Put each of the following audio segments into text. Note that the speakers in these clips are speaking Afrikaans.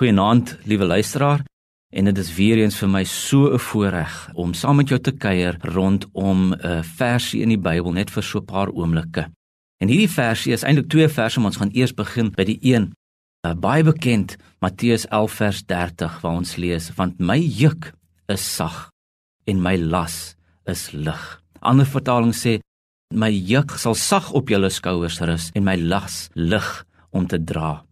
Goeienaand, liewe luisteraar. En dit is weer eens vir my so 'n voorreg om saam met jou te kuier rondom 'n versie in die Bybel net vir so 'n paar oomblikke. En hierdie versie is eintlik twee verse, maar ons gaan eers begin by die een. Uh, baie bekend, Matteus 11 vers 30 waar ons lees: "Want my juk is sag en my las is lig." Ander vertaling sê: "My juk sal sag op julle skouers rus en my las lig om te dra."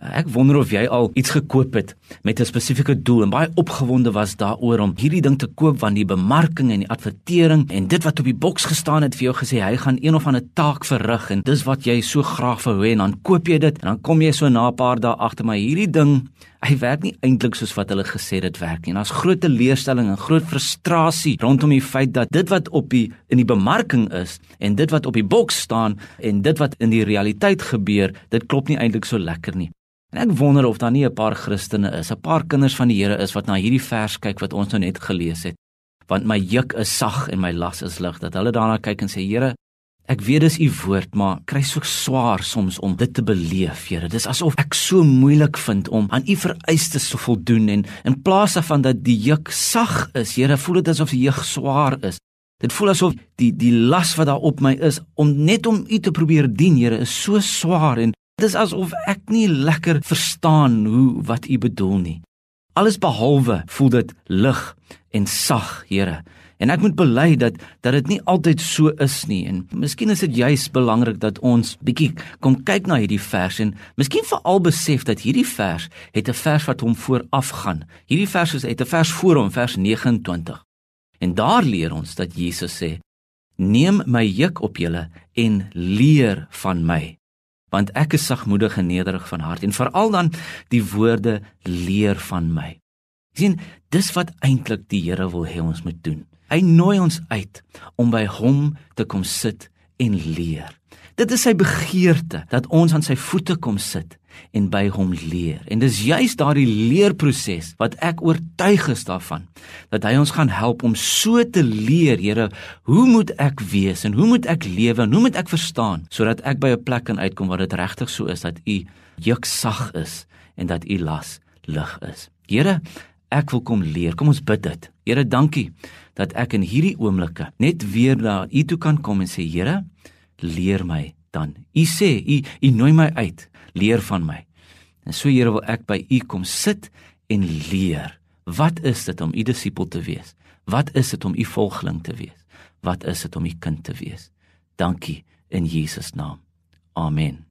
Ek wonder of jy al iets gekoop het met 'n spesifieke doel en baie opgewonde was daaroor om hierdie ding te koop want die bemarking en die advertering en dit wat op die boks gestaan het vir jou gesê hy gaan een of ander taak verrig en dis wat jy so graag wou hê en dan koop jy dit en dan kom jy so na 'n paar dae agter maar hierdie ding hy werk nie eintlik soos wat hulle gesê dit werk nie. Daar's groot teleurstelling en groot frustrasie rondom die feit dat dit wat op die in die bemarking is en dit wat op die boks staan en dit wat in die realiteit gebeur, dit klop nie eintlik so lekker nie. En ek wonder of daar nie 'n paar Christene is, 'n paar kinders van die Here is wat na hierdie vers kyk wat ons nou net gelees het. Want my juk is sag en my las is lig. Dat hulle daarna kyk en sê, Here, ek weet dis u woord, maar kry so swaar soms om dit te beleef, Here. Dis asof ek so moeilik vind om aan u vereistes te voldoen en in plaas daarvan dat die juk sag is, Here, voel dit asof die juk swaar is. Dit voel asof die die las wat daar op my is om net om u te probeer dien, Here, is so swaar en Dis asof ek nie lekker verstaan hoe wat u bedoel nie. Alles behalwe voel dit lig en sag, Here. En ek moet bely dat dat dit nie altyd so is nie en miskien is dit juis belangrik dat ons bietjie kom kyk na hierdie vers en miskien veral besef dat hierdie vers het 'n vers wat hom vooraf gaan. Hierdie vers het 'n vers voor hom, vers 29. En daar leer ons dat Jesus sê: "Neem my juk op julle en leer van my." Want ek is sagmoedig en nederig van hart en veral dan die woorde leer van my. sien, dis wat eintlik die Here wil hê ons moet doen. Hy nooi ons uit om by hom te kom sit en leer. Dit is sy begeerte dat ons aan sy voete kom sit en by hom leer. En dis juis daardie leerproses wat ek oortuig is daarvan dat hy ons gaan help om so te leer, Here, hoe moet ek wees en hoe moet ek lewe en hoe moet ek verstaan sodat ek by 'n plek kan uitkom waar dit regtig so is dat u juk sag is en dat u las lig is. Here, ek wil kom leer. Kom ons bid dit. Here, dankie dat ek in hierdie oomblikke net weer na u toe kan kom en sê, Here, leer my dan. U sê, u u nooi my uit leer van my. En so Here wil ek by U kom sit en leer. Wat is dit om U disipel te wees? Wat is dit om U volgeling te wees? Wat is dit om U kind te wees? Dankie in Jesus naam. Amen.